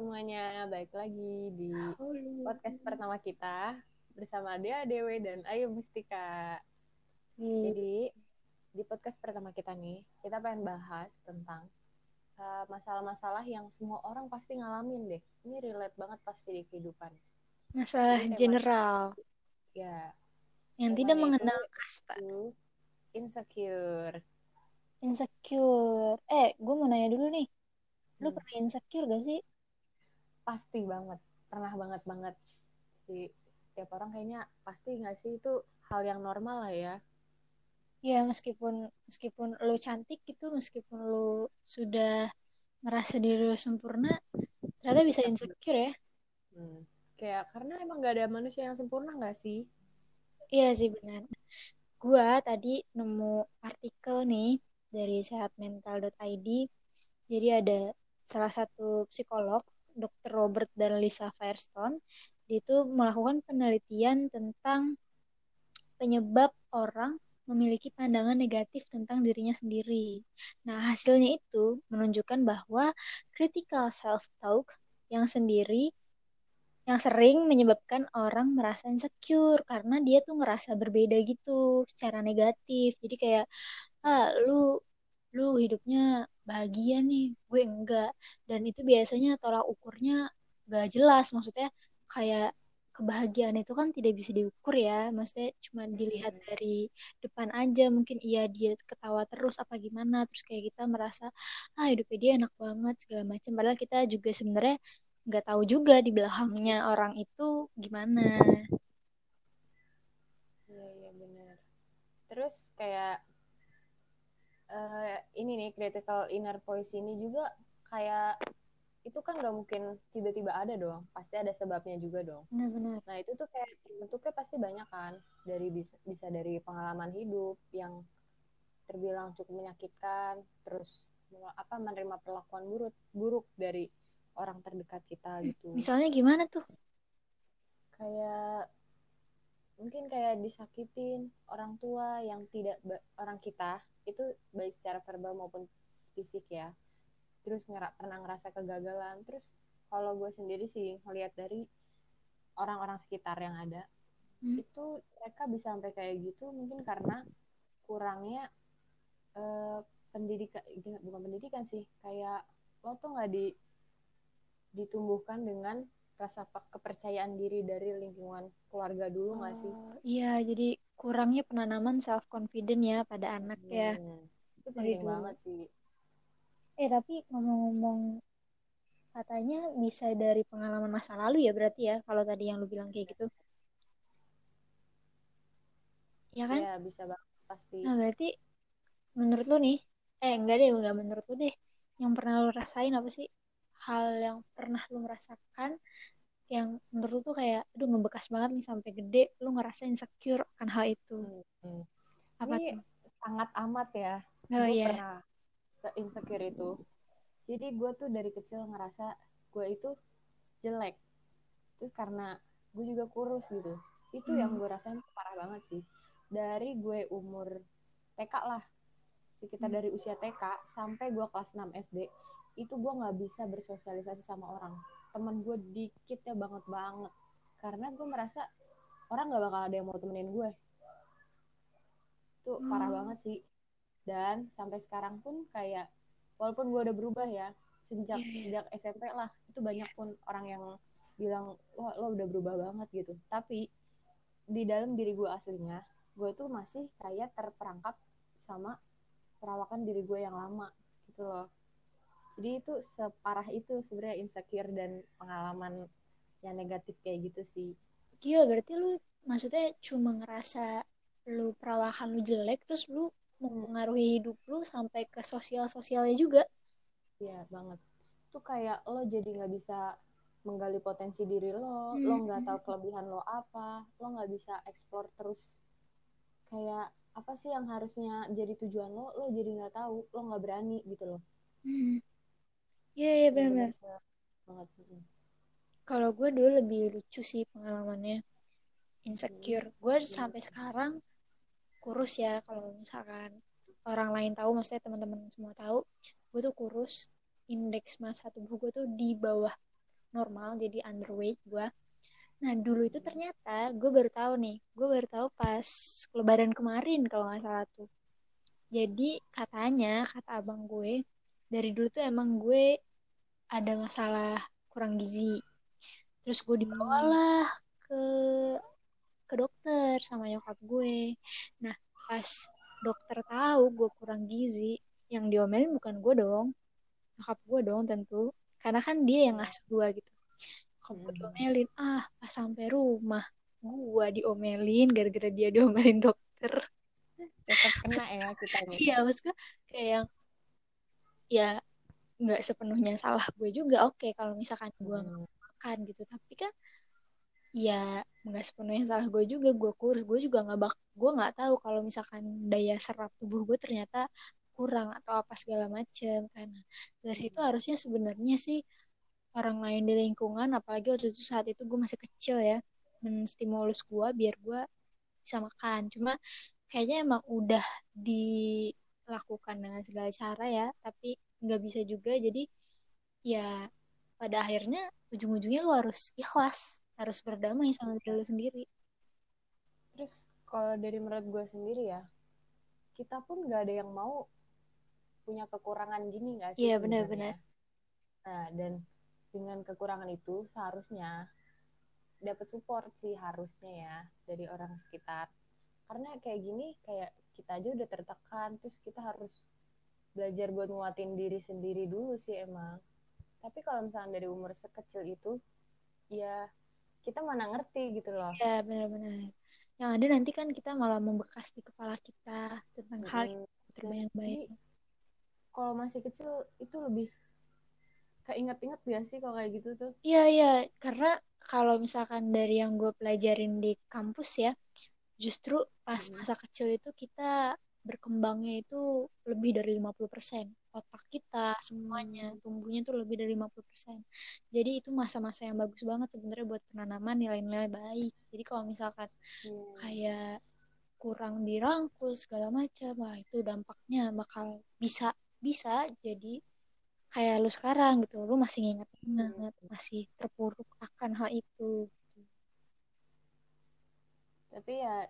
semuanya, baik lagi di podcast pertama kita bersama Dea Dewe dan Ayu Mustika. Jadi di podcast pertama kita nih, kita pengen bahas tentang uh, masalah-masalah yang semua orang pasti ngalamin deh. Ini relate banget pasti di kehidupan. Masalah Jadi general Ya, yang tidak mengenal kasta. insecure. Insecure. Eh, gue mau nanya dulu nih. Lu Hmm. pernah insecure gak sih? Pasti banget, pernah banget banget sih. Setiap orang kayaknya pasti nggak sih itu hal yang normal lah ya. Ya, meskipun meskipun lu cantik gitu, meskipun lu sudah merasa diri lu sempurna, ternyata bisa insecure ya. Hmm. Kayak karena emang gak ada manusia yang sempurna nggak sih? Iya sih benar. Gua tadi nemu artikel nih dari sehatmental.id. Jadi ada salah satu psikolog, Dr. Robert dan Lisa Firestone, itu melakukan penelitian tentang penyebab orang memiliki pandangan negatif tentang dirinya sendiri. Nah, hasilnya itu menunjukkan bahwa critical self-talk yang sendiri yang sering menyebabkan orang merasa insecure karena dia tuh ngerasa berbeda gitu secara negatif. Jadi kayak ah lu lu hidupnya bahagia nih, gue enggak. Dan itu biasanya tolak ukurnya gak jelas. Maksudnya kayak kebahagiaan itu kan tidak bisa diukur ya. Maksudnya cuma dilihat dari depan aja. Mungkin iya dia ketawa terus apa gimana. Terus kayak kita merasa ah hidupnya dia enak banget segala macam. Padahal kita juga sebenarnya nggak tahu juga di belakangnya orang itu gimana. Iya iya benar. Terus kayak eh, ini nih critical inner voice ini juga kayak itu kan nggak mungkin tiba-tiba ada dong. Pasti ada sebabnya juga dong. Benar-benar. Nah itu tuh kayak bentuknya pasti banyak kan dari bisa, bisa dari pengalaman hidup yang terbilang cukup menyakitkan, terus apa menerima perlakuan buruk buruk dari orang terdekat kita gitu. Misalnya gimana tuh? kayak mungkin kayak disakitin orang tua yang tidak orang kita itu baik secara verbal maupun fisik ya terus ngera pernah ngerasa kegagalan terus kalau gue sendiri sih ngelihat dari orang-orang sekitar yang ada Hmm. itu mereka bisa sampai kayak gitu mungkin karena kurangnya eh, pendidikan bukan pendidikan sih kayak lo tuh nggak di ditumbuhkan dengan rasa pe- kepercayaan diri dari lingkungan keluarga dulu nggak sih? Oh, iya, jadi kurangnya penanaman self confident ya pada anak ya. Hmm, itu penting banget sih. Eh, tapi ngomong-ngomong katanya bisa dari pengalaman masa lalu ya berarti ya kalau tadi yang lu bilang kayak gitu. Ya kan? Ya bisa banget pasti. Nah, berarti menurut lu nih, eh enggak deh, enggak menurut lu deh. Yang pernah lu rasain apa sih? Hal yang pernah lu merasakan yang menurut lu tuh kayak aduh ngebekas banget nih sampai gede lu ngerasa insecure akan hal itu. Hmm, hmm. Apa Ini tuh? sangat amat ya. Oh gue iya. pernah se-insecure itu. Jadi gue tuh dari kecil ngerasa gue itu jelek. Terus karena gue juga kurus gitu. Itu yang Hmm. gue rasain parah banget sih. Dari gue umur TK lah. Sekitar Hmm. dari usia TK sampai gue kelas 6 SD. Itu gue nggak bisa bersosialisasi sama orang. Temen gue dikit ya banget banget. Karena gue merasa orang nggak bakal ada yang mau temenin gue. Itu parah Hmm. banget sih dan sampai sekarang pun kayak walaupun gue udah berubah ya sejak Iya, iya. sejak SMP lah itu banyak pun orang yang bilang wah lo udah berubah banget gitu tapi di dalam diri gue aslinya gue tuh masih kayak terperangkap sama perawakan diri gue yang lama gitu loh jadi itu separah itu sebenarnya insecure dan pengalaman yang negatif kayak gitu sih Gila, berarti lu maksudnya cuma ngerasa lu perawakan lu jelek terus lu mempengaruhi hidup lu sampai ke sosial-sosialnya juga. Iya banget. Tuh kayak lo jadi nggak bisa menggali potensi diri lo, Hmm. lo nggak tahu kelebihan lo apa, lo nggak bisa explore terus kayak apa sih yang harusnya jadi tujuan lo, lo jadi nggak tahu, lo nggak berani gitu loh. Hmm. Iya, iya banget. Mm. Kalau gue dulu lebih lucu sih pengalamannya. Insecure. Gue sampai sekarang kurus ya kalau misalkan orang lain tahu, maksudnya teman-teman semua tahu, gue tuh kurus. Indeks massa tubuh gue tuh di bawah normal jadi underweight gue nah dulu itu ternyata gue baru tahu nih gue baru tahu pas lebaran kemarin kalau nggak salah tuh jadi katanya kata abang gue dari dulu tuh emang gue ada masalah kurang gizi. Terus gue dibawalah ke ke dokter sama nyokap gue. Nah pas dokter tahu gue kurang gizi yang diomelin bukan gue dong nyokap gue dong tentu. Karena kan dia yang ngasuh gue gitu. Nyokap gue diomelin ah pas sampai rumah gue diomelin gara-gara dia diomelin dokter. Tetap kena ya kita iya maksud gue kayak yang ya nggak sepenuhnya salah gue juga oke kalau misalkan gue nggak Hmm. makan gitu. Tapi kan ya nggak sepenuhnya salah gue juga gue kurus gue juga nggak bak gue nggak tahu kalau misalkan daya serap tubuh gue ternyata kurang atau apa segala macem karena dari situ harusnya sebenarnya sih orang lain di lingkungan apalagi waktu itu saat itu gue masih kecil ya menstimulus gue biar gue bisa makan. Cuma kayaknya emang udah dilakukan dengan segala cara ya tapi nggak bisa juga. Jadi ya pada akhirnya ujung-ujungnya lu harus ikhlas harus berdamai sama diri lu sendiri. Terus kalau dari menurut gue sendiri ya kita pun nggak ada yang mau punya kekurangan gini nggak sih Iya, benar-benar. nah dan dengan kekurangan itu seharusnya dapat support sih harusnya ya dari orang sekitar. Karena kayak gini kayak kita aja udah tertekan terus kita harus belajar buat nguatin diri sendiri dulu sih emang. Tapi kalau misalnya dari umur sekecil itu ya kita mana ngerti gitu loh. Ya benar-benar. Yang ada nanti kan kita malah membekas di kepala kita tentang hal yang terbayang-bayang kalau masih kecil itu lebih keinget-inget gak sih kalau kayak gitu tuh? Iya, iya, karena kalau misalkan dari yang gue pelajarin di kampus ya, justru pas masa kecil itu kita berkembangnya itu lebih dari 50%. Otak kita semuanya tumbuhnya tuh lebih dari 50%. Jadi itu masa-masa yang bagus banget sebenarnya buat penanaman nilai-nilai baik. Jadi kalau misalkan Iya. kayak kurang dirangkul segala macam, wah itu dampaknya bakal bisa bisa jadi kayak lu sekarang gitu, lu masih nginget-inget, masih terpuruk akan hal itu. tapi ya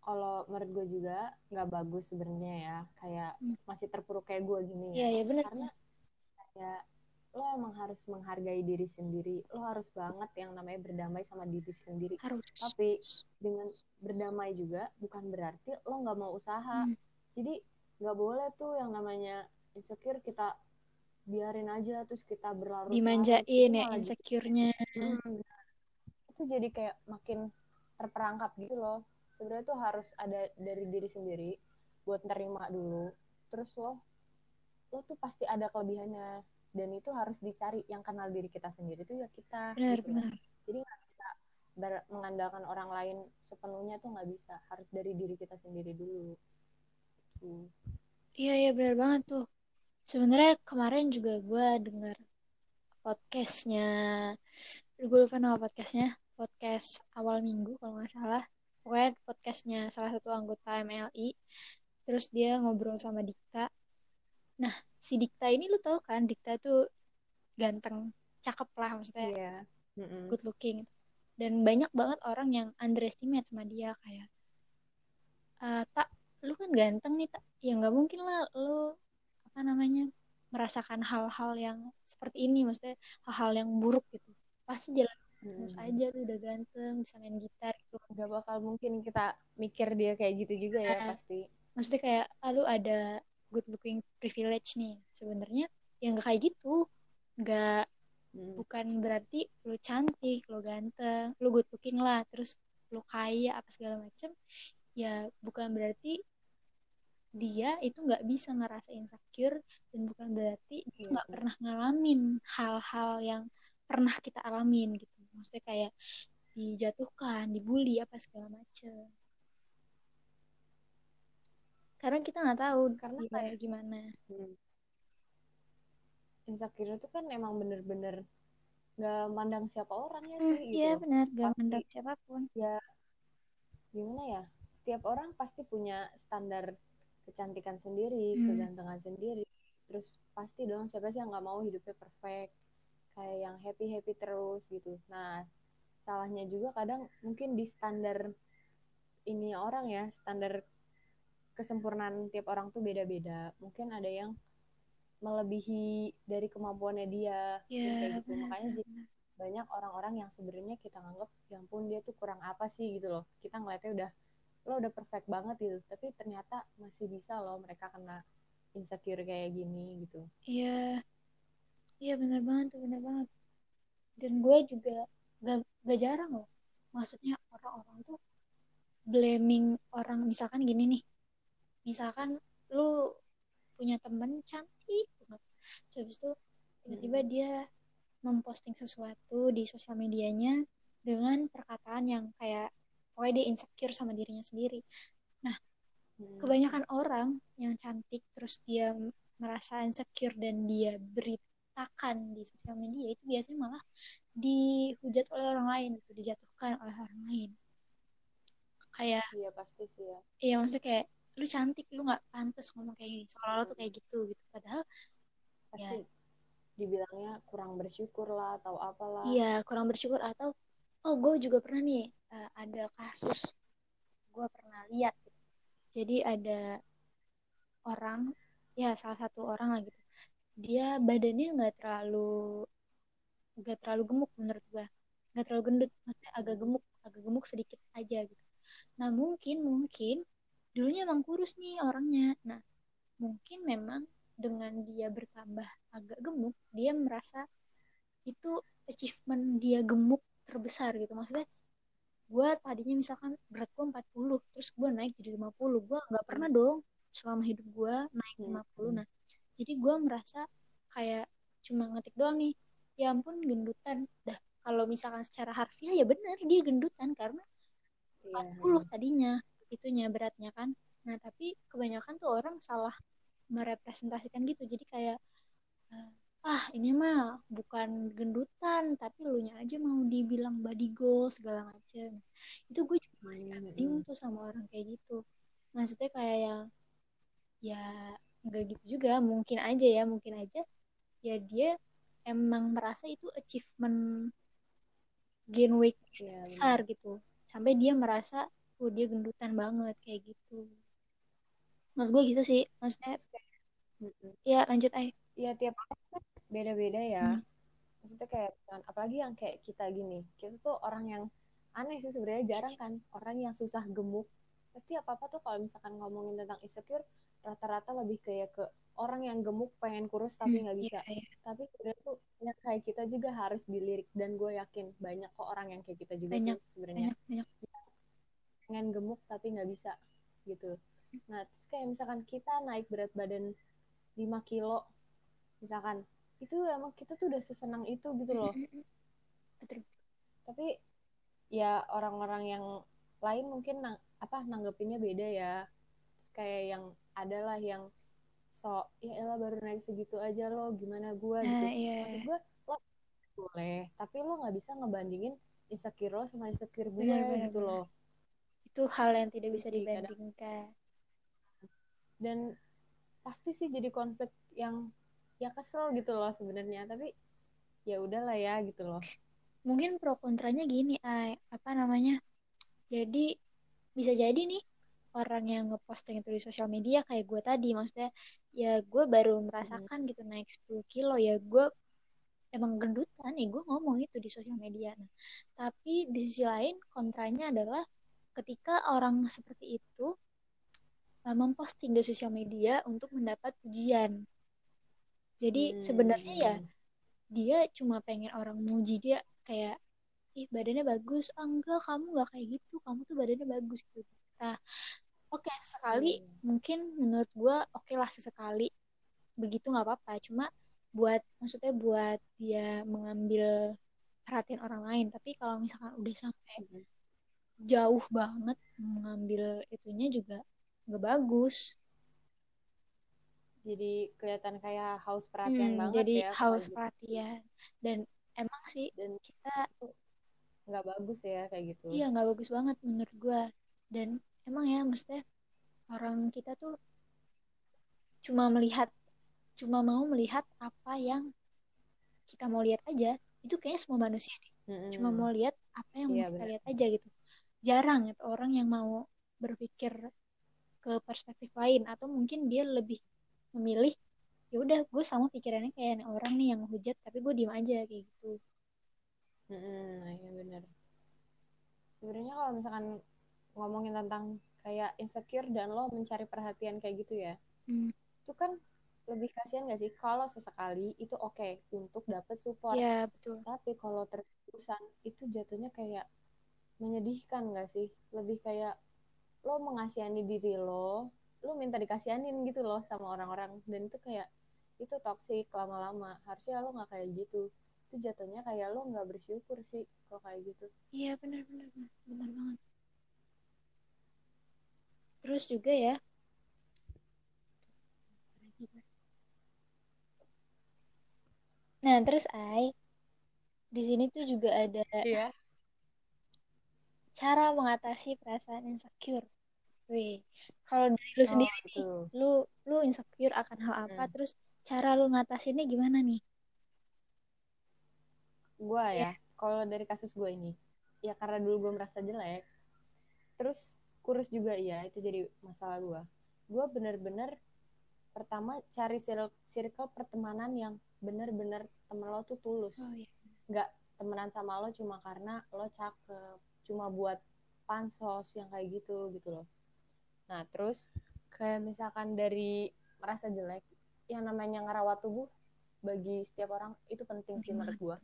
kalau menurut gue juga nggak bagus sebenarnya ya kayak Hmm. masih terpuruk kayak gue gini ya iya benar. karena kayak lo emang harus menghargai diri sendiri lo harus banget yang namanya berdamai sama diri sendiri Harus. tapi dengan berdamai juga bukan berarti lo nggak mau usaha Hmm. jadi nggak boleh tuh yang namanya insecure kita biarin aja terus kita berlarut dimanjain ya insecure-nya. Hmm, itu jadi kayak makin terperangkap gitu loh sebenarnya tuh harus ada dari diri sendiri buat nerima dulu terus lo lo tuh pasti ada kelebihannya dan itu harus dicari yang kenal diri kita sendiri tuh ya kita Benar, gitu benar. jadi nggak bisa ber- mengandalkan orang lain sepenuhnya tuh nggak bisa harus dari diri kita sendiri dulu Tuh. Iya, iya benar banget tuh. Sebenarnya kemarin juga gue dengar podcastnya, gue lupa nama podcastnya, podcast awal minggu kalau nggak salah. Pokoknya podcastnya salah satu anggota MLI. Terus dia ngobrol sama Dikta. Nah, si Dikta ini lu tahu kan, Dikta tuh ganteng, cakep lah maksudnya, iya Mm-mm. good looking. Dan banyak banget orang yang underestimate sama dia kayak, "Eh, tak, lu kan ganteng nih tak, ya nggak mungkin lah lu apa namanya merasakan hal-hal yang seperti ini, maksudnya hal-hal yang buruk gitu. Pasti jalan terus Mm-mm. aja lu udah ganteng, bisa main gitar gitu. nggak bakal mungkin kita mikir dia kayak gitu juga ya Nah. pasti Maksudnya kayak, ah, lu ada good looking privilege nih. Sebenarnya ya nggak kayak gitu. Nggak Mm. bukan berarti lu cantik, lu ganteng, lu good looking lah, terus lu kaya apa segala macem. Ya bukan berarti dia itu nggak bisa ngerasa insecure dan bukan berarti nggak benar. pernah ngalamin hal-hal yang pernah kita alamin gitu. Maksudnya kayak dijatuhkan, dibully apa segala macem. Karena kita nggak tahu Karena dia kayak- gimana. Hmm. insecure itu kan emang bener-bener nggak mandang siapa orangnya Hmm, sih gitu iya benar, gak Pasti. mandang siapa pun. ya gimana ya tiap orang pasti punya standar kecantikan sendiri Hmm. kegantengan sendiri terus pasti dong siapa sih yang nggak mau hidupnya perfect kayak yang happy happy terus gitu. Nah salahnya juga kadang mungkin di standar ini orang ya standar kesempurnaan tiap orang tuh beda-beda. Mungkin ada yang melebihi dari kemampuannya dia ya kayak gitu. makanya jadi banyak orang-orang yang sebenarnya kita nganggap yang pun dia tuh kurang apa sih? gitu loh. Kita ngeliatnya udah lo udah perfect banget gitu. Tapi ternyata masih bisa loh mereka kena insecure kayak gini gitu. Iya iya benar banget tuh benar banget. Dan gue juga gak, gak jarang loh. Maksudnya orang-orang tuh blaming orang misalkan gini nih. Misalkan lu punya temen cantik banget. Terus habis itu tiba-tiba Mm-mm. dia memposting sesuatu di sosial medianya dengan perkataan yang kayak pokoknya dia insecure sama dirinya sendiri. Nah Mm. kebanyakan orang yang cantik terus dia merasa insecure dan dia beritakan di sosial media itu biasanya malah dihujat oleh orang lain gitu dijatuhkan oleh orang lain. Kayak iya pasti sih ya. Iya maksudnya kayak lu cantik lu nggak pantas ngomong kayak gini seolah-olah tuh kayak gitu gitu. Padahal ya pasti dibilangnya kurang bersyukur lah atau apalah. Iya kurang bersyukur atau oh gue juga pernah nih eh, ada kasus gue pernah lihat gitu. jadi ada orang ya salah satu orang lah gitu dia badannya nggak terlalu nggak terlalu gemuk menurut gue nggak terlalu gendut maksudnya agak gemuk agak gemuk sedikit aja gitu. Nah mungkin mungkin dulunya emang kurus nih orangnya. Nah mungkin memang dengan dia bertambah agak gemuk dia merasa itu achievement dia gemuk terbesar gitu. Maksudnya gue tadinya misalkan berat gue 40 terus gue naik jadi 50 gue nggak pernah dong selama hidup gue naik Hmm. 50 nah jadi gue merasa kayak cuma ngetik doang nih ya ampun gendutan. Dah kalau misalkan secara harfiah ya benar dia gendutan karena iya. 40 tadinya itunya beratnya kan. Nah tapi kebanyakan tuh orang salah merepresentasikan gitu. Jadi kayak eh, ah ini mah bukan gendutan tapi lu nya aja mau dibilang body goal segala macem. Itu gue juga masih agak bingung tuh sama orang kayak gitu. Maksudnya kayak yang ya nggak gitu juga mungkin aja ya mungkin aja ya dia emang merasa itu achievement gain weight iya benar besar gitu sampai dia merasa oh dia gendutan banget kayak gitu menurut gue gitu sih maksudnya Terus kayak Mm-mm. ya lanjut ay Iya tiap orang kan beda-beda ya. Hmm. Maksudnya kayak kan, apalagi yang kayak kita gini. Kita tuh orang yang aneh sih sebenarnya jarang kan orang yang susah gemuk. Pasti apa-apa tuh kalau misalkan ngomongin tentang insecure rata-rata lebih kayak ke orang yang gemuk pengen kurus tapi Hmm, nggak iya, bisa. iya. Tapi sebenarnya tuh yang kayak kita juga harus dilirik dan gue yakin banyak kok orang yang kayak kita juga banyak tuh sebenarnya banyak banyak pengen gemuk tapi nggak bisa gitu. Nah, terus kayak misalkan kita naik berat badan 5 kilo misalkan itu emang kita tuh udah sesenang itu gitu loh betul tapi ya orang-orang yang lain mungkin nang, apa nanggepinnya beda ya kayak yang adalah yang so ya elah baru naik segitu aja lo gimana gua? Gitu. nah iya. Maksud gua lo boleh tapi lo nggak bisa ngebandingin insecure lo sama insecure gue benar benar gitu loh. Itu hal yang tidak bisa dibandingkan. Dan pasti sih jadi konflik yang ya kesel gitu loh sebenarnya tapi ya udahlah ya gitu loh. Mungkin pro kontranya gini ay apa namanya jadi bisa jadi nih orang yang ngeposting itu di sosial media kayak gue tadi maksudnya ya gue baru merasakan gitu naik 10 kilo ya gue emang gendutan nih gue ngomong itu di sosial media. Nah tapi di sisi lain kontranya adalah ketika orang seperti itu uh, memposting di sosial media untuk mendapat pujian. Jadi sebenarnya ya Hmm. dia cuma pengen orang muji dia kayak ih badannya bagus. Ah, enggak kamu nggak kayak gitu kamu tuh badannya bagus gitu. Nah oke sekali. Iya. mungkin menurut gue oke lah sesekali. Begitu nggak apa-apa. Cuma buat maksudnya buat dia mengambil perhatian orang lain. Tapi kalau misalkan udah sampai Mhm. jauh banget mengambil itunya juga nggak bagus. Jadi kelihatan kayak haus perhatian Hmm, banget jadi ya haus gitu perhatian. Dan emang sih dan kita nggak bagus ya kayak gitu. Iya nggak bagus banget menurut gue dan emang ya maksudnya orang kita tuh cuma melihat cuma mau melihat apa yang kita mau lihat aja itu kayaknya semua manusia deh Mm-mm. cuma mau lihat apa yang mau Iya, kita benar. lihat aja gitu jarang itu orang yang mau berpikir ke perspektif lain atau mungkin dia lebih memilih ya udah gue sama pikirannya kayak orang nih yang hujat tapi gue diem aja kayak gitu Mm-mm, Nah, iya benar. Sebenarnya kalau misalkan ngomongin tentang kayak insecure dan lo mencari perhatian kayak gitu ya, Hmm. itu kan lebih kasihan gak sih kalau sesekali itu oke untuk dapet support. ya betul Tapi kalau terus-terusan itu jatuhnya kayak menyedihkan gak sih? Lebih kayak lo mengasihani diri lo, lo minta dikasihanin gitu loh sama orang-orang dan itu kayak itu toksik lama-lama. Harusnya lo nggak kayak gitu. Itu jatuhnya kayak lo nggak bersyukur sih kalau kayak gitu. iya benar benar benar banget terus juga ya nah terus Ai di sini tuh juga ada Iya. cara mengatasi perasaan insecure. Wih, kalau dari lu Oh, sendiri nih, lu lu insecure akan hal apa? Hmm. Terus cara lu ngatasinnya gimana nih? Gue Iya. ya, kalau dari kasus gue ini, ya karena dulu gue merasa jelek, terus kurus juga iya, itu jadi masalah gue. Gue bener-bener pertama cari circle, pertemanan yang bener-bener temen lo tuh tulus. Oh iya. Nggak temenan sama lo cuma karena lo cakep, cuma buat pansos yang kayak gitu gitu loh. Nah terus kayak misalkan dari merasa jelek, yang namanya ngerawat tubuh bagi setiap orang itu penting sih menurut gue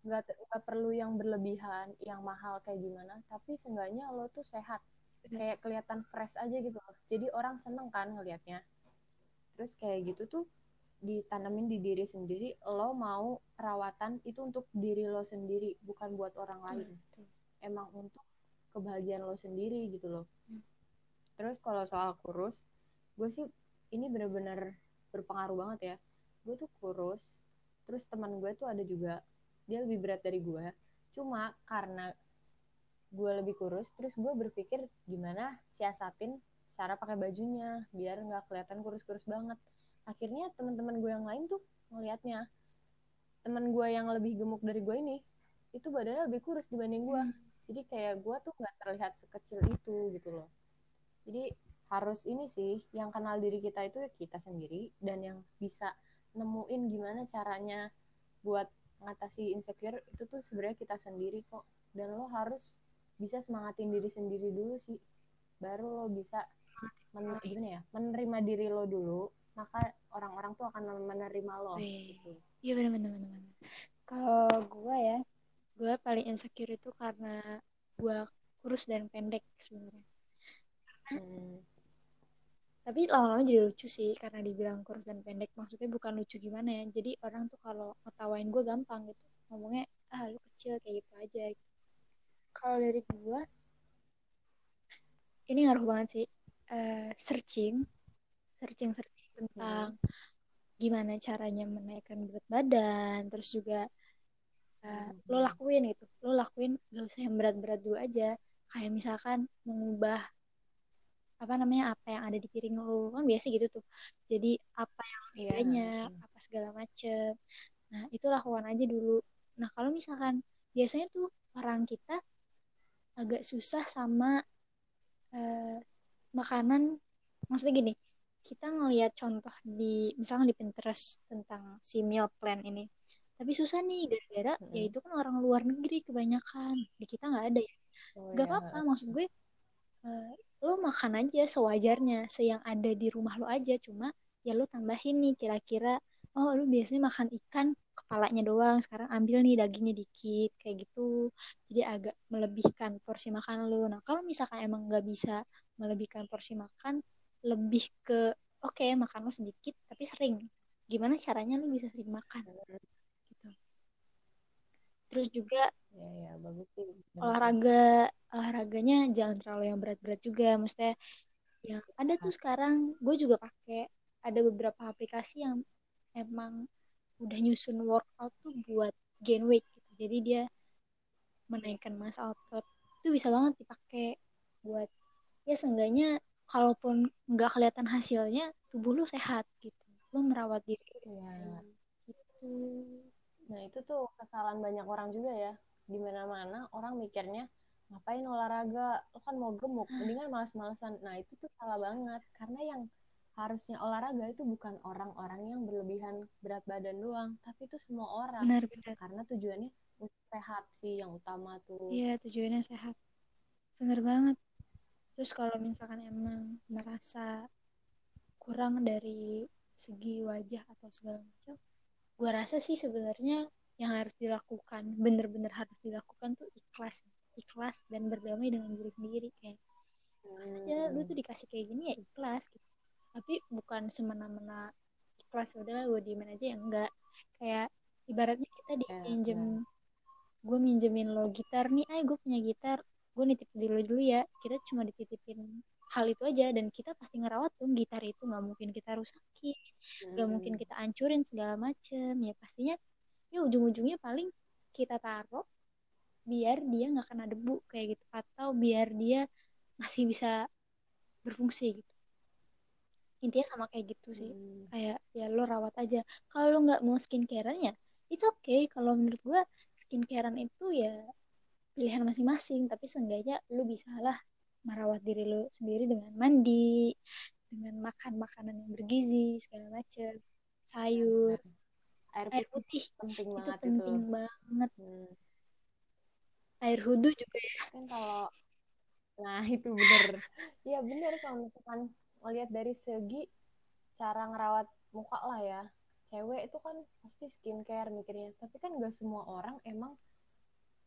nggak nggak perlu yang berlebihan yang mahal kayak gimana tapi seenggaknya lo tuh sehat. Kayak kelihatan fresh aja gitu loh. Jadi orang seneng kan ngelihatnya. Terus kayak gitu tuh ditanamin di diri sendiri lo mau perawatan itu untuk diri lo sendiri bukan buat orang lain. Betul. emang untuk kebahagiaan lo sendiri gitu loh. Hmm. terus kalau soal kurus gue sih ini bener-bener berpengaruh banget ya. Gue tuh kurus terus teman gue tuh ada juga dia lebih berat dari gue. Cuma karena gue lebih kurus terus gue berpikir gimana siasatin cara pakai bajunya biar nggak kelihatan kurus-kurus banget. Akhirnya teman-teman gue yang lain tuh ngelihatnya. Teman gue yang lebih gemuk dari gue ini itu badannya lebih kurus dibanding gue Hmm. jadi kayak gue tuh nggak terlihat sekecil itu gitu loh. Jadi harus ini sih yang kenal diri kita itu kita sendiri dan yang bisa nemuin gimana caranya buat mengatasi insecure itu tuh sebenarnya kita sendiri kok. Dan lo harus bisa semangatin diri sendiri dulu sih baru lo bisa men- gimana ya menerima diri lo dulu maka orang-orang tuh akan menerima lo Wih. gitu. Iya benar benar benar benar. Kalau gue ya, gue paling insecure itu karena gue kurus dan pendek sebenarnya. Hmm. Tapi lama-lama jadi lucu sih karena dibilang kurus dan pendek. Maksudnya bukan lucu gimana ya. Jadi orang tuh kalau ngetawain gue gampang gitu. Ngomongnya, ah lu kecil kayak gitu aja. Gitu. Kalau dari gue, ini ngaruh banget sih. Eh, searching, searching-searching tentang gimana caranya menaikkan berat badan. Terus juga lo Hmm. lakuin gitu. Lo lakuin gak usah yang berat-berat dulu aja. Kayak misalkan mengubah apa namanya apa yang ada di piring lo kan biasa gitu tuh jadi apa yang Iya. bedanya apa segala macem nah itu lakukan aja dulu nah kalau misalkan biasanya tuh orang kita agak susah sama eh, makanan. Maksudnya gini kita ngelihat contoh di misalnya di Pinterest tentang si meal plan ini. Tapi susah nih gara-gara ya Mm-mm. itu kan orang luar negeri kebanyakan. Di kita nggak ada ya. Oh, gak iya. apa-apa maksud gue eh, lo makan aja sewajarnya seyang ada di rumah lo aja. Cuma ya lo tambahin nih kira-kira oh lo biasanya makan ikan kepalanya doang. Sekarang ambil nih dagingnya dikit kayak gitu. Jadi agak melebihkan porsi makan lo nah kalau misalkan emang nggak bisa melebihkan porsi makan lebih ke oke makan lo sedikit tapi sering. Gimana caranya lo bisa sering makan? Gitu. Terus juga Ya, ya, bagus sih. olahraga olahraganya jangan terlalu yang berat-berat juga. Maksudnya yang ada tuh sekarang gue juga pakai. Ada beberapa aplikasi yang emang udah nyusun workout tuh buat gain weight gitu jadi dia menaikkan massa otot itu bisa banget dipakai buat ya seenggaknya kalaupun nggak kelihatan hasilnya tubuh lu sehat gitu lu merawat diri Iya. gitu Nah itu tuh kesalahan banyak orang juga ya. Di mana-mana orang mikirnya ngapain olahraga, lo kan mau gemuk, mendingan malas-malasan. Nah itu tuh salah banget. Karena yang harusnya olahraga itu bukan orang-orang yang berlebihan berat badan doang, tapi itu semua orang. benar benar. Karena tujuannya untuk sehat sih yang utama tuh. iya tujuannya sehat. Benar banget. Terus kalau misalkan emang merasa kurang dari segi wajah atau segala macam gua rasa sih sebenarnya yang harus dilakukan bener-bener harus dilakukan tuh ikhlas. Ikhlas dan berdamai dengan diri sendiri kayak ikhlas aja lu tuh dikasih kayak gini ya ikhlas gitu tapi bukan semena-mena ikhlas udahlah gue diemin aja. Ya enggak. Kayak ibaratnya kita Ya, dipinjem gue minjemin lo gitar nih ay gue punya gitar gue nitip di lo dulu ya. Kita cuma dititipin hal itu aja dan kita pasti ngerawat tuh gitar itu. Nggak mungkin kita rusakin nggak Hmm. mungkin kita hancurin segala macem. Ya pastinya ya ujung-ujungnya paling kita taruh biar dia nggak kena debu kayak gitu atau biar dia masih bisa berfungsi gitu intinya sama kayak gitu sih. Hmm. kayak ya lo rawat aja. Kalau lo nggak mau skincarean ya it's okay. Kalau menurut gue skincarean itu ya pilihan masing-masing. Tapi seenggaknya lo bisa lah merawat diri lo sendiri dengan mandi dengan makan makanan yang bergizi segala macem. Sayur Air air putih putih. penting itu banget penting itu. banget. Hmm. air wudhu juga ya. Kan kalau Nah, itu bener. Iya, bener kalau misalkan ngelihat dari segi cara ngerawat muka lah ya. Cewek itu kan pasti skincare mikirnya. Tapi kan gak semua orang emang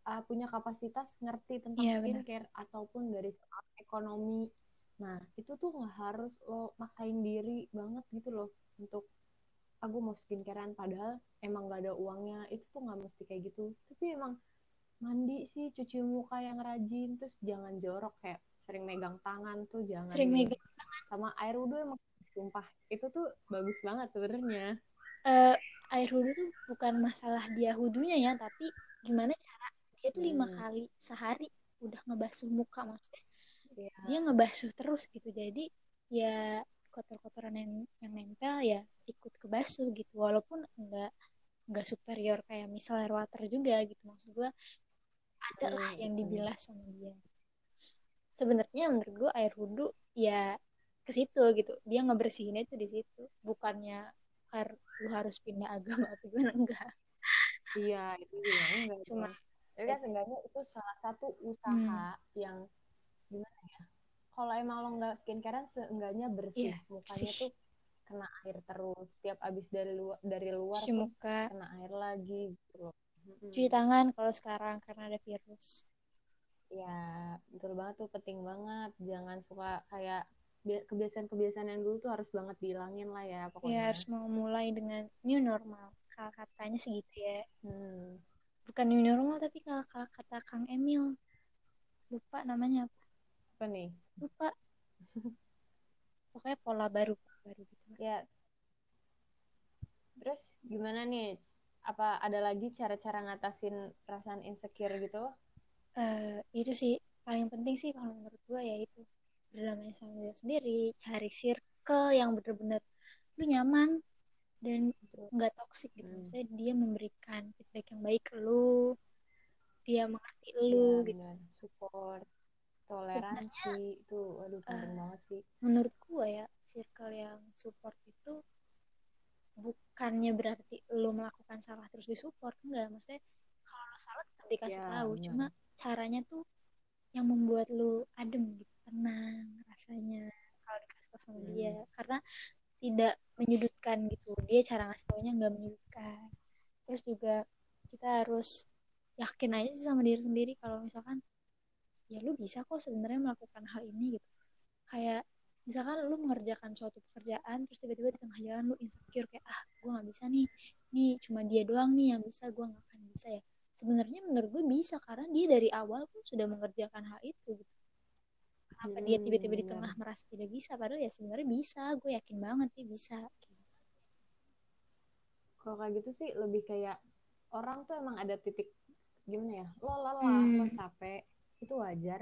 uh, punya kapasitas ngerti tentang Iya, benar. skincare ataupun dari soal ekonomi. Nah, itu tuh nggak harus lo maksain diri banget gitu loh untuk aku mau skincarean padahal emang gak ada uangnya. Itu tuh nggak mesti kayak gitu. Tapi emang mandi sih cuci muka yang rajin terus jangan jorok kayak sering megang tangan tuh jangan sering megang sama air wudhu emang sumpah. Itu tuh bagus banget sebenarnya. Eh, air wudhu tuh bukan masalah dia wudhunya ya tapi gimana cara dia tuh lima Hmm. kali sehari udah ngebasuh muka maksudnya. Ya dia ngebasuh terus gitu jadi ya kotor-kotoran yang yang nempel ya ikut kebasuh gitu. Walaupun enggak enggak superior kayak misal air water juga gitu maksud gue ada lah Hmm, yang hmm. dibilas sama dia. Sebenarnya menurut gue air wudhu ya ke situ gitu. Dia ngebersihinnya itu di situ. Bukannya har lu harus pindah agama atau gimana? Enggak. Iya itu juga enggak cuma tapi kan seenggaknya itu salah satu usaha yang gimana ya? Kalau emang lo nggak skincarean seenggaknya bersih. Iya, mukanya bersih. tuh kena air terus. Setiap abis dari luar dari luar cuci muka. kena air lagi gitu loh. Cuci tangan kalau sekarang karena ada virus. Ya, betul banget tuh. Penting banget. Jangan suka kayak kebiasaan-kebiasaan yang dulu tuh harus banget dihilangin lah ya ya pokoknya. harus mau mulai dengan new normal kalau katanya segitu ya Hmm. bukan new normal tapi kalau kalau kata Kang Emil lupa namanya apa Apa nih? lupa pokoknya pola baru baru gitu. Ya. Terus gimana nih? Apa ada lagi cara-cara ngatasin perasaan insecure gitu? Eh, itu sih paling penting sih kalau menurut gue ya itu berdamai sama diri sendiri cari circle yang bener-bener lu nyaman dan nggak toksik gitu Hmm. maksudnya dia memberikan feedback yang baik ke lu dia mengerti lu Ya, gitu. Support, toleransi itu aduh penting eh, banget sih. menurut gue ya circle yang support itu bukannya berarti lu melakukan salah terus disupport enggak maksudnya kalau lu salah tetap dikasih Ya, tahu benar. cuma caranya tuh yang membuat lu adem gitu tenang rasanya kalau dikasih tahu sama Hmm. dia karena tidak menyudutkan gitu. Dia cara ngasih taunya nggak menyudutkan. Terus juga kita harus yakin aja sih sama diri sendiri kalau misalkan ya lu bisa kok sebenarnya melakukan hal ini gitu. Kayak misalkan lu mengerjakan suatu pekerjaan terus tiba-tiba di tengah jalan lu insecure kayak ah gue nggak bisa nih. Nih cuma dia doang nih yang bisa gue nggak akan bisa ya. Sebenarnya menurut gue bisa karena dia dari awal pun sudah mengerjakan hal itu gitu kenapa dia Hmm, tiba-tiba di benar. tengah merasa tidak bisa padahal ya sebenarnya bisa gue yakin banget dia bisa. Kalau kayak gitu sih lebih kayak orang tuh emang ada titik gimana ya? Lo lelah, lo Hmm. capek, itu wajar.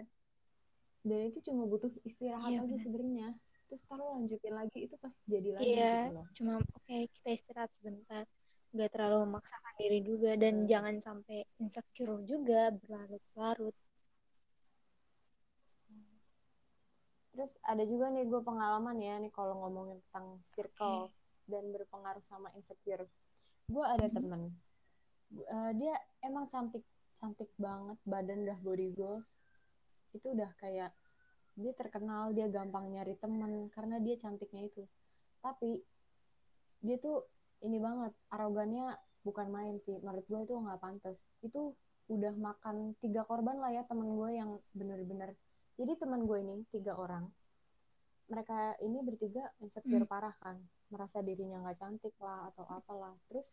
Dan itu cuma butuh istirahat Iya, aja benar. sebenarnya. Terus kalau lanjutin lagi itu pasti jadi lagi Iya, gitu loh. cuma oke kita istirahat sebentar. nggak terlalu memaksakan diri juga dan Hmm. jangan sampai insecure juga berlarut-larut Terus ada juga nih gue pengalaman ya nih kalau ngomongin tentang circle dan berpengaruh sama insecure. Gue ada Mhm. temen, eh, dia emang cantik, cantik banget, badan udah body goals. Itu udah kayak dia terkenal, dia gampang nyari temen karena dia cantiknya itu. Tapi dia tuh ini banget, arogannya bukan main sih. Menurut gue itu nggak pantas. Itu udah makan tiga korban lah ya temen gue yang bener-bener jadi teman gue ini tiga orang. Mereka ini bertiga insecure Hmm. parah kan. Merasa dirinya nggak cantik lah atau apalah. Terus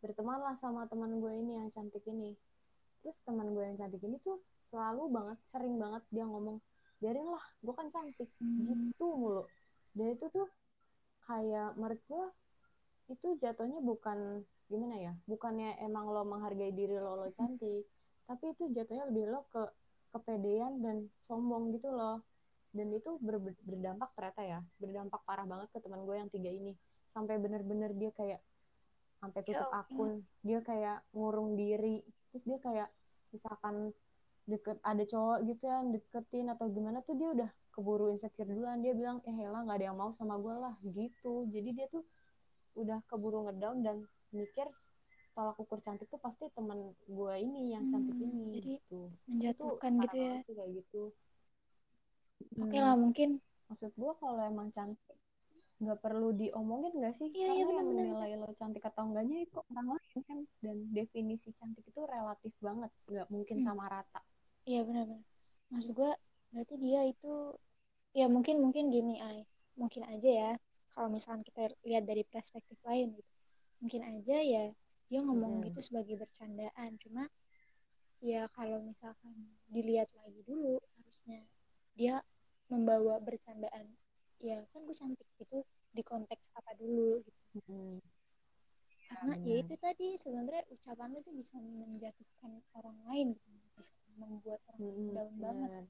berteman lah sama teman gue ini yang cantik ini. Terus teman gue yang cantik ini tuh selalu banget sering banget dia ngomong biarin lah gue kan cantik. Hmm. gitu mulu. Dan itu tuh kayak menurut gue itu jatuhnya bukan gimana ya bukannya emang lo menghargai diri lo lo cantik tapi itu jatuhnya lebih lo ke kepedean dan sombong gitu loh. Dan itu ber- ber- berdampak ternyata ya berdampak parah banget ke teman gue yang tiga ini. Sampai bener-bener dia kayak sampai Ya tutup akun dia kayak ngurung diri. Terus dia kayak misalkan deket ada cowok gitu yang deketin atau gimana tuh dia udah keburu insecure duluan. Dia bilang eh lah nggak ada yang mau sama gue lah gitu. Jadi dia tuh udah keburu ngedown dan mikir tolak ukur cantik tuh pasti teman gue ini yang cantik Hmm, ini jadi gitu. Itu menjatuhkan gitu ya? kayak gitu. Oke Hmm, lah mungkin. Maksud gue kalau emang cantik nggak perlu diomongin nggak sih? Iya iya karena yang benar-benar menilai lo cantik atau enggaknya itu orang lain kan? Dan definisi cantik itu relatif banget nggak mungkin Hmm. sama rata. Iya benar-benar maksud gue berarti dia itu ya mungkin mungkin gini ay mungkin aja ya kalau misalkan kita lihat dari perspektif lain gitu. Mungkin aja ya dia ngomong Mm-mm. gitu sebagai bercandaan cuma ya kalau misalkan dilihat lagi dulu harusnya dia membawa bercandaan ya kan gue cantik itu di konteks apa dulu gitu Mm-mm. karena ya itu tadi sebenarnya ucapan lu tuh bisa menjatuhkan orang lain gitu. bisa membuat orang Mm-mm, down banget benar.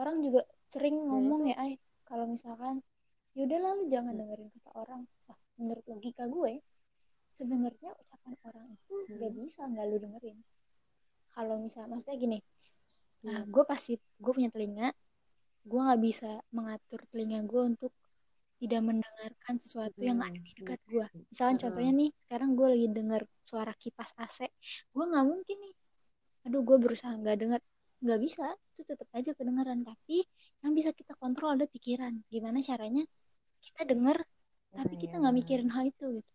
orang juga sering Dan ngomong itu ya ay kalau misalkan yaudahlah lu jangan Mm. dengerin kata orang lah menurut logika gue sebenarnya ucapan orang itu nggak Mm. bisa nggak lu dengerin. Kalau misal maksudnya gini ah, Iya. gue pasti gue punya telinga gue nggak bisa mengatur telinga gue untuk tidak mendengarkan sesuatu yang ada di dekat gue misalkan Mm-mm. contohnya nih sekarang gue lagi dengar suara kipas AC gue nggak mungkin nih. Aduh gue berusaha nggak dengar nggak bisa itu tetap aja kedengeran. Tapi yang bisa kita kontrol ada pikiran. Gimana caranya kita dengar tapi kita nggak mikirin hal itu gitu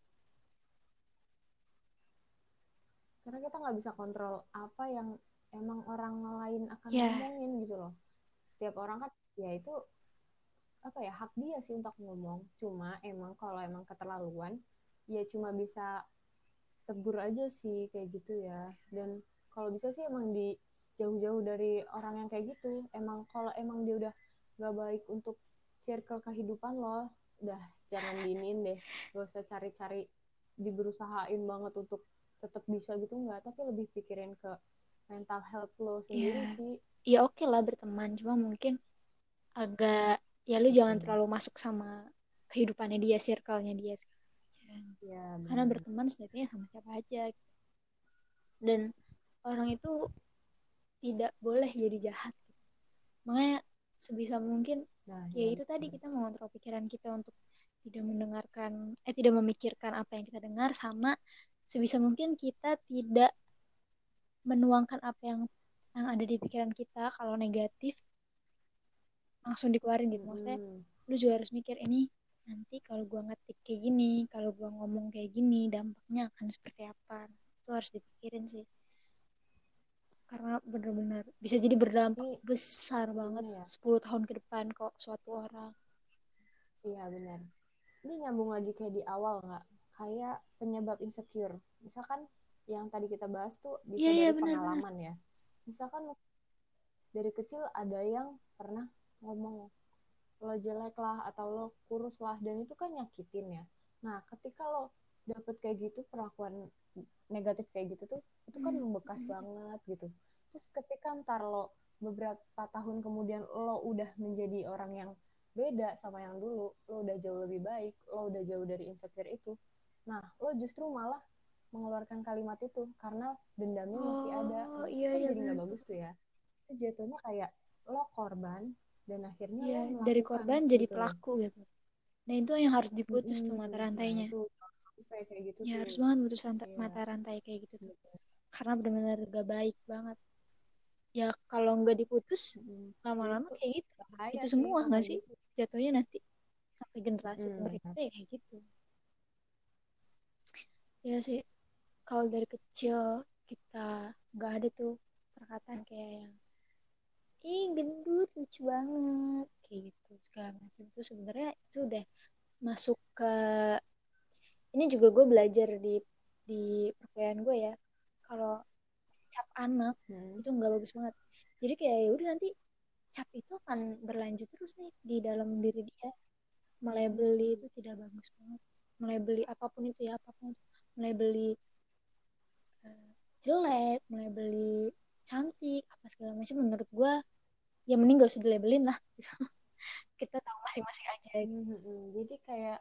karena kita nggak bisa kontrol apa yang emang orang lain akan Ya. ngomongin gitu loh. Setiap orang kan ya itu apa ya hak dia sih untuk ngomong. Cuma emang kalau emang keterlaluan ya cuma bisa tegur aja sih kayak gitu ya. Dan kalau bisa sih emang di jauh-jauh dari orang yang kayak gitu. Emang kalau emang dia udah gak baik untuk circle kehidupan lo udah jangan diinin deh. Gak usah cari-cari diberusahain banget untuk tetap bisa gitu nggak tapi lebih pikirin ke mental health lo sendiri Iya. sih. Ya oke lah berteman. Cuma mungkin agak ya lu jangan Hmm. terlalu masuk sama kehidupannya dia circle-nya dia ya karena berteman sejatinya sama siapa aja. Dan orang itu tidak boleh jadi jahat. Makanya sebisa mungkin nah ya itu tadi kita mengontrol pikiran kita untuk tidak mendengarkan eh tidak memikirkan apa yang kita dengar sama sebisa mungkin kita tidak menuangkan apa yang yang ada di pikiran kita kalau negatif langsung dikeluarin gitu maksudnya Mm-mm. lu juga harus mikir ini nanti kalau gua ngetik kayak gini kalau gua ngomong kayak gini dampaknya akan seperti apa itu harus dipikirin sih karena benar-benar bisa jadi berdampak Ini besar banget gimana ya 10 tahun ke depan kok suatu orang Iya benar. Ini nyambung lagi kayak di awal nggak? Kayak penyebab insecure. Misalkan yang tadi kita bahas tuh bisa Iya, iya, dari benar, pengalaman ya. Misalkan dari kecil ada yang pernah ngomong lo jelek lah atau lo kurus lah dan itu kan nyakitin ya. Nah ketika lo dapet kayak gitu perlakuan negatif kayak gitu tuh itu kan Hmm. membekas banget gitu. Terus ketika ntar lo beberapa tahun kemudian lo udah menjadi orang yang beda sama yang dulu lo udah jauh lebih baik lo udah jauh dari insecure itu nah lo justru malah mengeluarkan kalimat itu karena dendamnya masih ada Oh, itu iya, kan iya, jadi nggak bagus tuh ya itu jatuhnya kayak lo korban dan akhirnya Iya, lo dari korban jadi gitu loh pelaku gitu. Nah, itu yang harus diputus tuh mata rantainya. itu kayak gitu Ya tuh harus banget putus rantai, Iya. mata rantai kayak gitu tuh. Karena benar-benar gak baik banget. Ya kalau nggak diputus, lama-lama itu kayak gitu. bahaya Itu semua nggak sih? gitu Jatuhnya nanti sampai generasi Mm. berikutnya ya kayak gitu. Ya sih, kalau dari kecil kita nggak ada tuh perkataan kayak yang ih gendut lucu banget kayak gitu segala macam. Tuh sebenarnya itu udah masuk ke ini juga gue belajar di di perkuliahan gue ya. Kalau cap anak Hmm. itu nggak bagus banget. Jadi kayak ya udah nanti cap itu akan berlanjut terus nih di dalam diri dia. Melebeli itu tidak bagus banget. Melebeli apa pun itu ya apa pun itu. Melebeli eh, jelek melebeli cantik apa segala macam menurut gue ya mending gak usah dilabelin lah gitu. kita tahu masing-masing aja gitu. Mm-mm. jadi kayak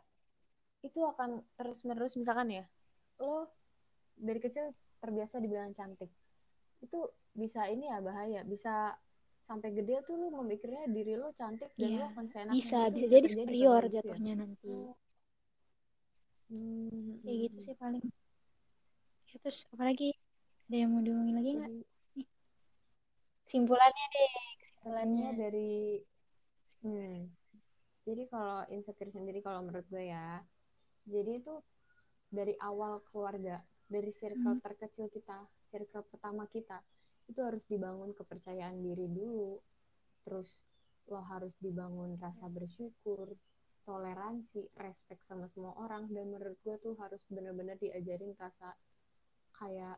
itu akan terus menerus misalkan ya lo dari kecil terbiasa dibilang cantik itu bisa ini ya bahaya bisa sampai gede tuh lo memikirnya diri lo cantik dan Iya, lo akan seenaknya bisa itu bisa jadi superior gitu ya jatuhnya nanti Oh. Hmm, kayak gitu sih paling. Ya, terus apalagi? Ada yang mau diomongin lagi nggak? Kesimpulannya deh kesimpulannya. Katanya dari hmm, jadi kalau insecure sendiri kalau menurut gue ya jadi itu dari awal keluarga dari circle Hmm. terkecil kita circle pertama kita itu harus dibangun kepercayaan diri dulu. Terus lo harus dibangun rasa bersyukur toleransi respect sama semua orang dan menurut gue tuh harus bener-bener diajarin rasa kayak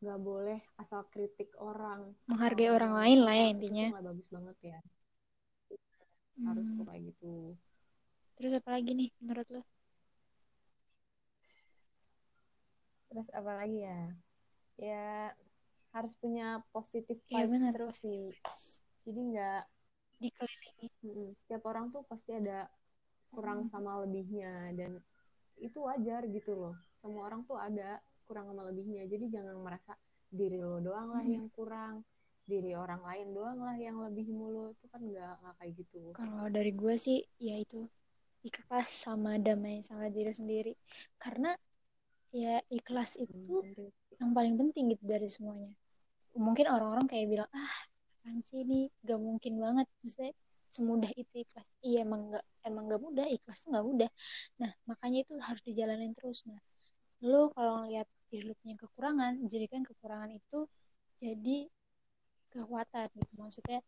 nggak boleh asal kritik orang. Asal menghargai orang lain lah ya intinya. nggak bagus banget ya. Harus Hmm. tuh kayak gitu. Terus apa lagi nih menurut lo terus apa lagi ya? Ya harus punya positive iya vibes benar terus positive sih vibes. Jadi nggak dikelilingi. Mm, setiap orang tuh pasti ada kurang Hmm. sama lebihnya dan itu wajar gitu loh. Semua orang tuh ada kurang sama lebihnya. Jadi jangan merasa diri lo doang lah Mm-mm. yang kurang diri orang lain doang lah yang lebih mulu. Itu kan nggak nggak kayak gitu. Kalau dari gue sih ya itu ikhlas sama damai sama diri sendiri. Karena ya ikhlas itu Hmm, yang paling penting gitu dari semuanya. Mungkin orang-orang kayak bilang ah apaan sih ini? Gak mungkin banget. Maksudnya semudah itu ikhlas. Iya emang gak emang gak mudah. Ikhlas tuh gak mudah. Nah makanya itu harus dijalanin terus. Nah lu kalau ngeliat diri lu punya kekurangan jadikan kekurangan itu jadi kekuatan gitu. Maksudnya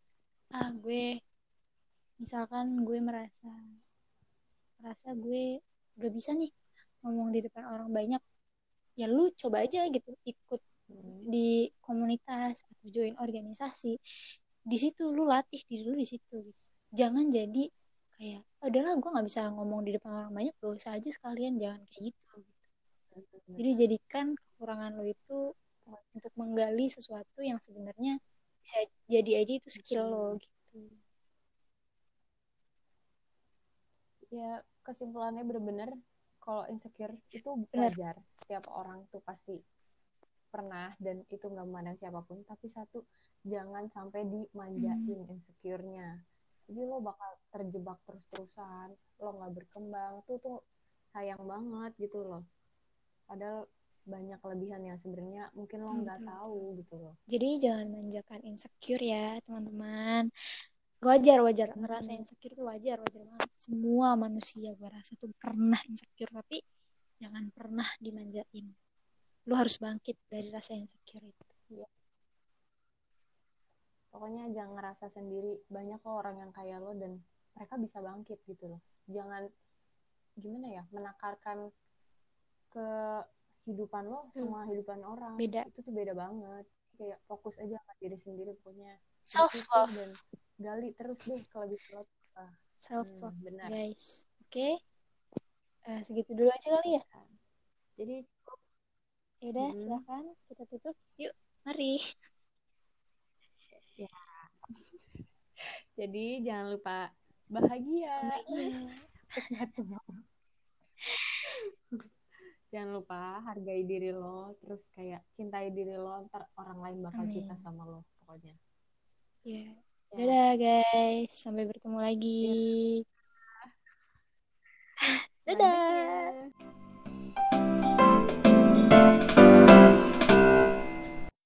ah gue misalkan gue merasa merasa gue gak bisa nih ngomong di depan orang banyak ya lu coba aja gitu. Ikut. Di komunitas atau join organisasi di situ lu latih diri lu di situ gitu. jangan jadi kayak "Oh, udahlah gue nggak bisa ngomong di depan orang banyak gak usah aja sekalian jangan kayak gitu, gitu. jadi jadikan kekurangan lo itu untuk menggali sesuatu yang sebenarnya bisa jadi aja itu skill lo gitu ya kesimpulannya bener-bener kalau insecure itu Bener. wajar setiap orang tuh pasti pernah dan itu nggak memandang siapa pun tapi satu jangan sampai dimanjain insecure-nya. Jadi lo bakal terjebak terus-terusan lo nggak berkembang tuh tuh sayang banget gitu loh. Padahal banyak kelebihan yang sebenarnya mungkin lo nggak betul, tahu gitu loh. Jadi jangan manjakan insecure ya teman-teman. Wajar wajar. Hmm. ngerasa insecure tuh wajar wajar banget. Semua manusia gue rasa tuh pernah insecure tapi jangan pernah dimanjain lu harus bangkit dari rasa insecure itu. Pokoknya jangan ngerasa sendiri. Banyak kok orang yang kayak lo dan mereka bisa bangkit gitu loh. Jangan gimana ya menakarkan ke kehidupan lo Betul. sama kehidupan orang. Beda. itu tuh beda banget. Kayak fokus aja sama diri sendiri pokoknya. Self love dan gali terus deh kelebihan lo. Apa. self Hmm, love benar. guys. Oke. Eh, segitu dulu aja kali ya. Jadi yaudah Mm-mm. silakan kita tutup yuk mari jadi jangan lupa bahagia bahagia jangan lupa hargai diri lo terus kayak cintai diri lo ntar orang lain bakal Amin. cinta sama lo pokoknya Ya. Ya. Dadah guys, sampai bertemu lagi. Lanjut Dadah. ya